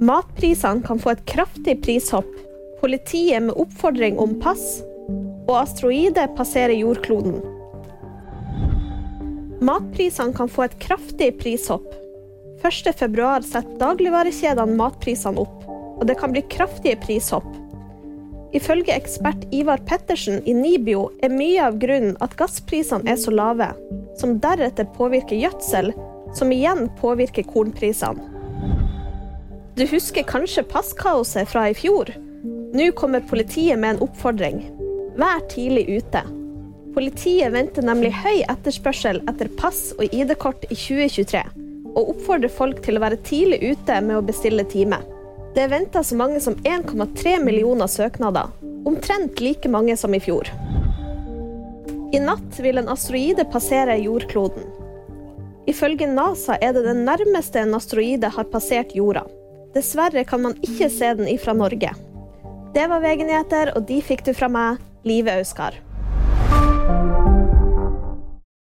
Matprisene kan få et kraftig prishopp. Politiet med oppfordring om pass. Og asteroide passerer jordkloden. Matprisene kan få et kraftig prishopp. 1.2 setter dagligvarekjedene matprisene opp, og det kan bli kraftige prishopp. Ifølge ekspert Ivar Pettersen i Nibio er mye av grunnen at gassprisene er så lave, som deretter påvirker gjødsel, som igjen påvirker kornprisene. Du husker kanskje passkaoset fra i fjor? Nå kommer politiet med en oppfordring. Vær tidlig ute. Politiet venter nemlig høy etterspørsel etter pass og ID-kort i 2023, og oppfordrer folk til å være tidlig ute med å bestille time. Det er venta så mange som 1,3 millioner søknader, omtrent like mange som i fjor. I natt vil en asteroide passere jordkloden. Ifølge NASA er det den nærmeste en asteroide har passert jorda. Dessverre kan man ikke se den ifra Norge. Det var VG-nyheter, og de fikk du fra meg, Live Auskar.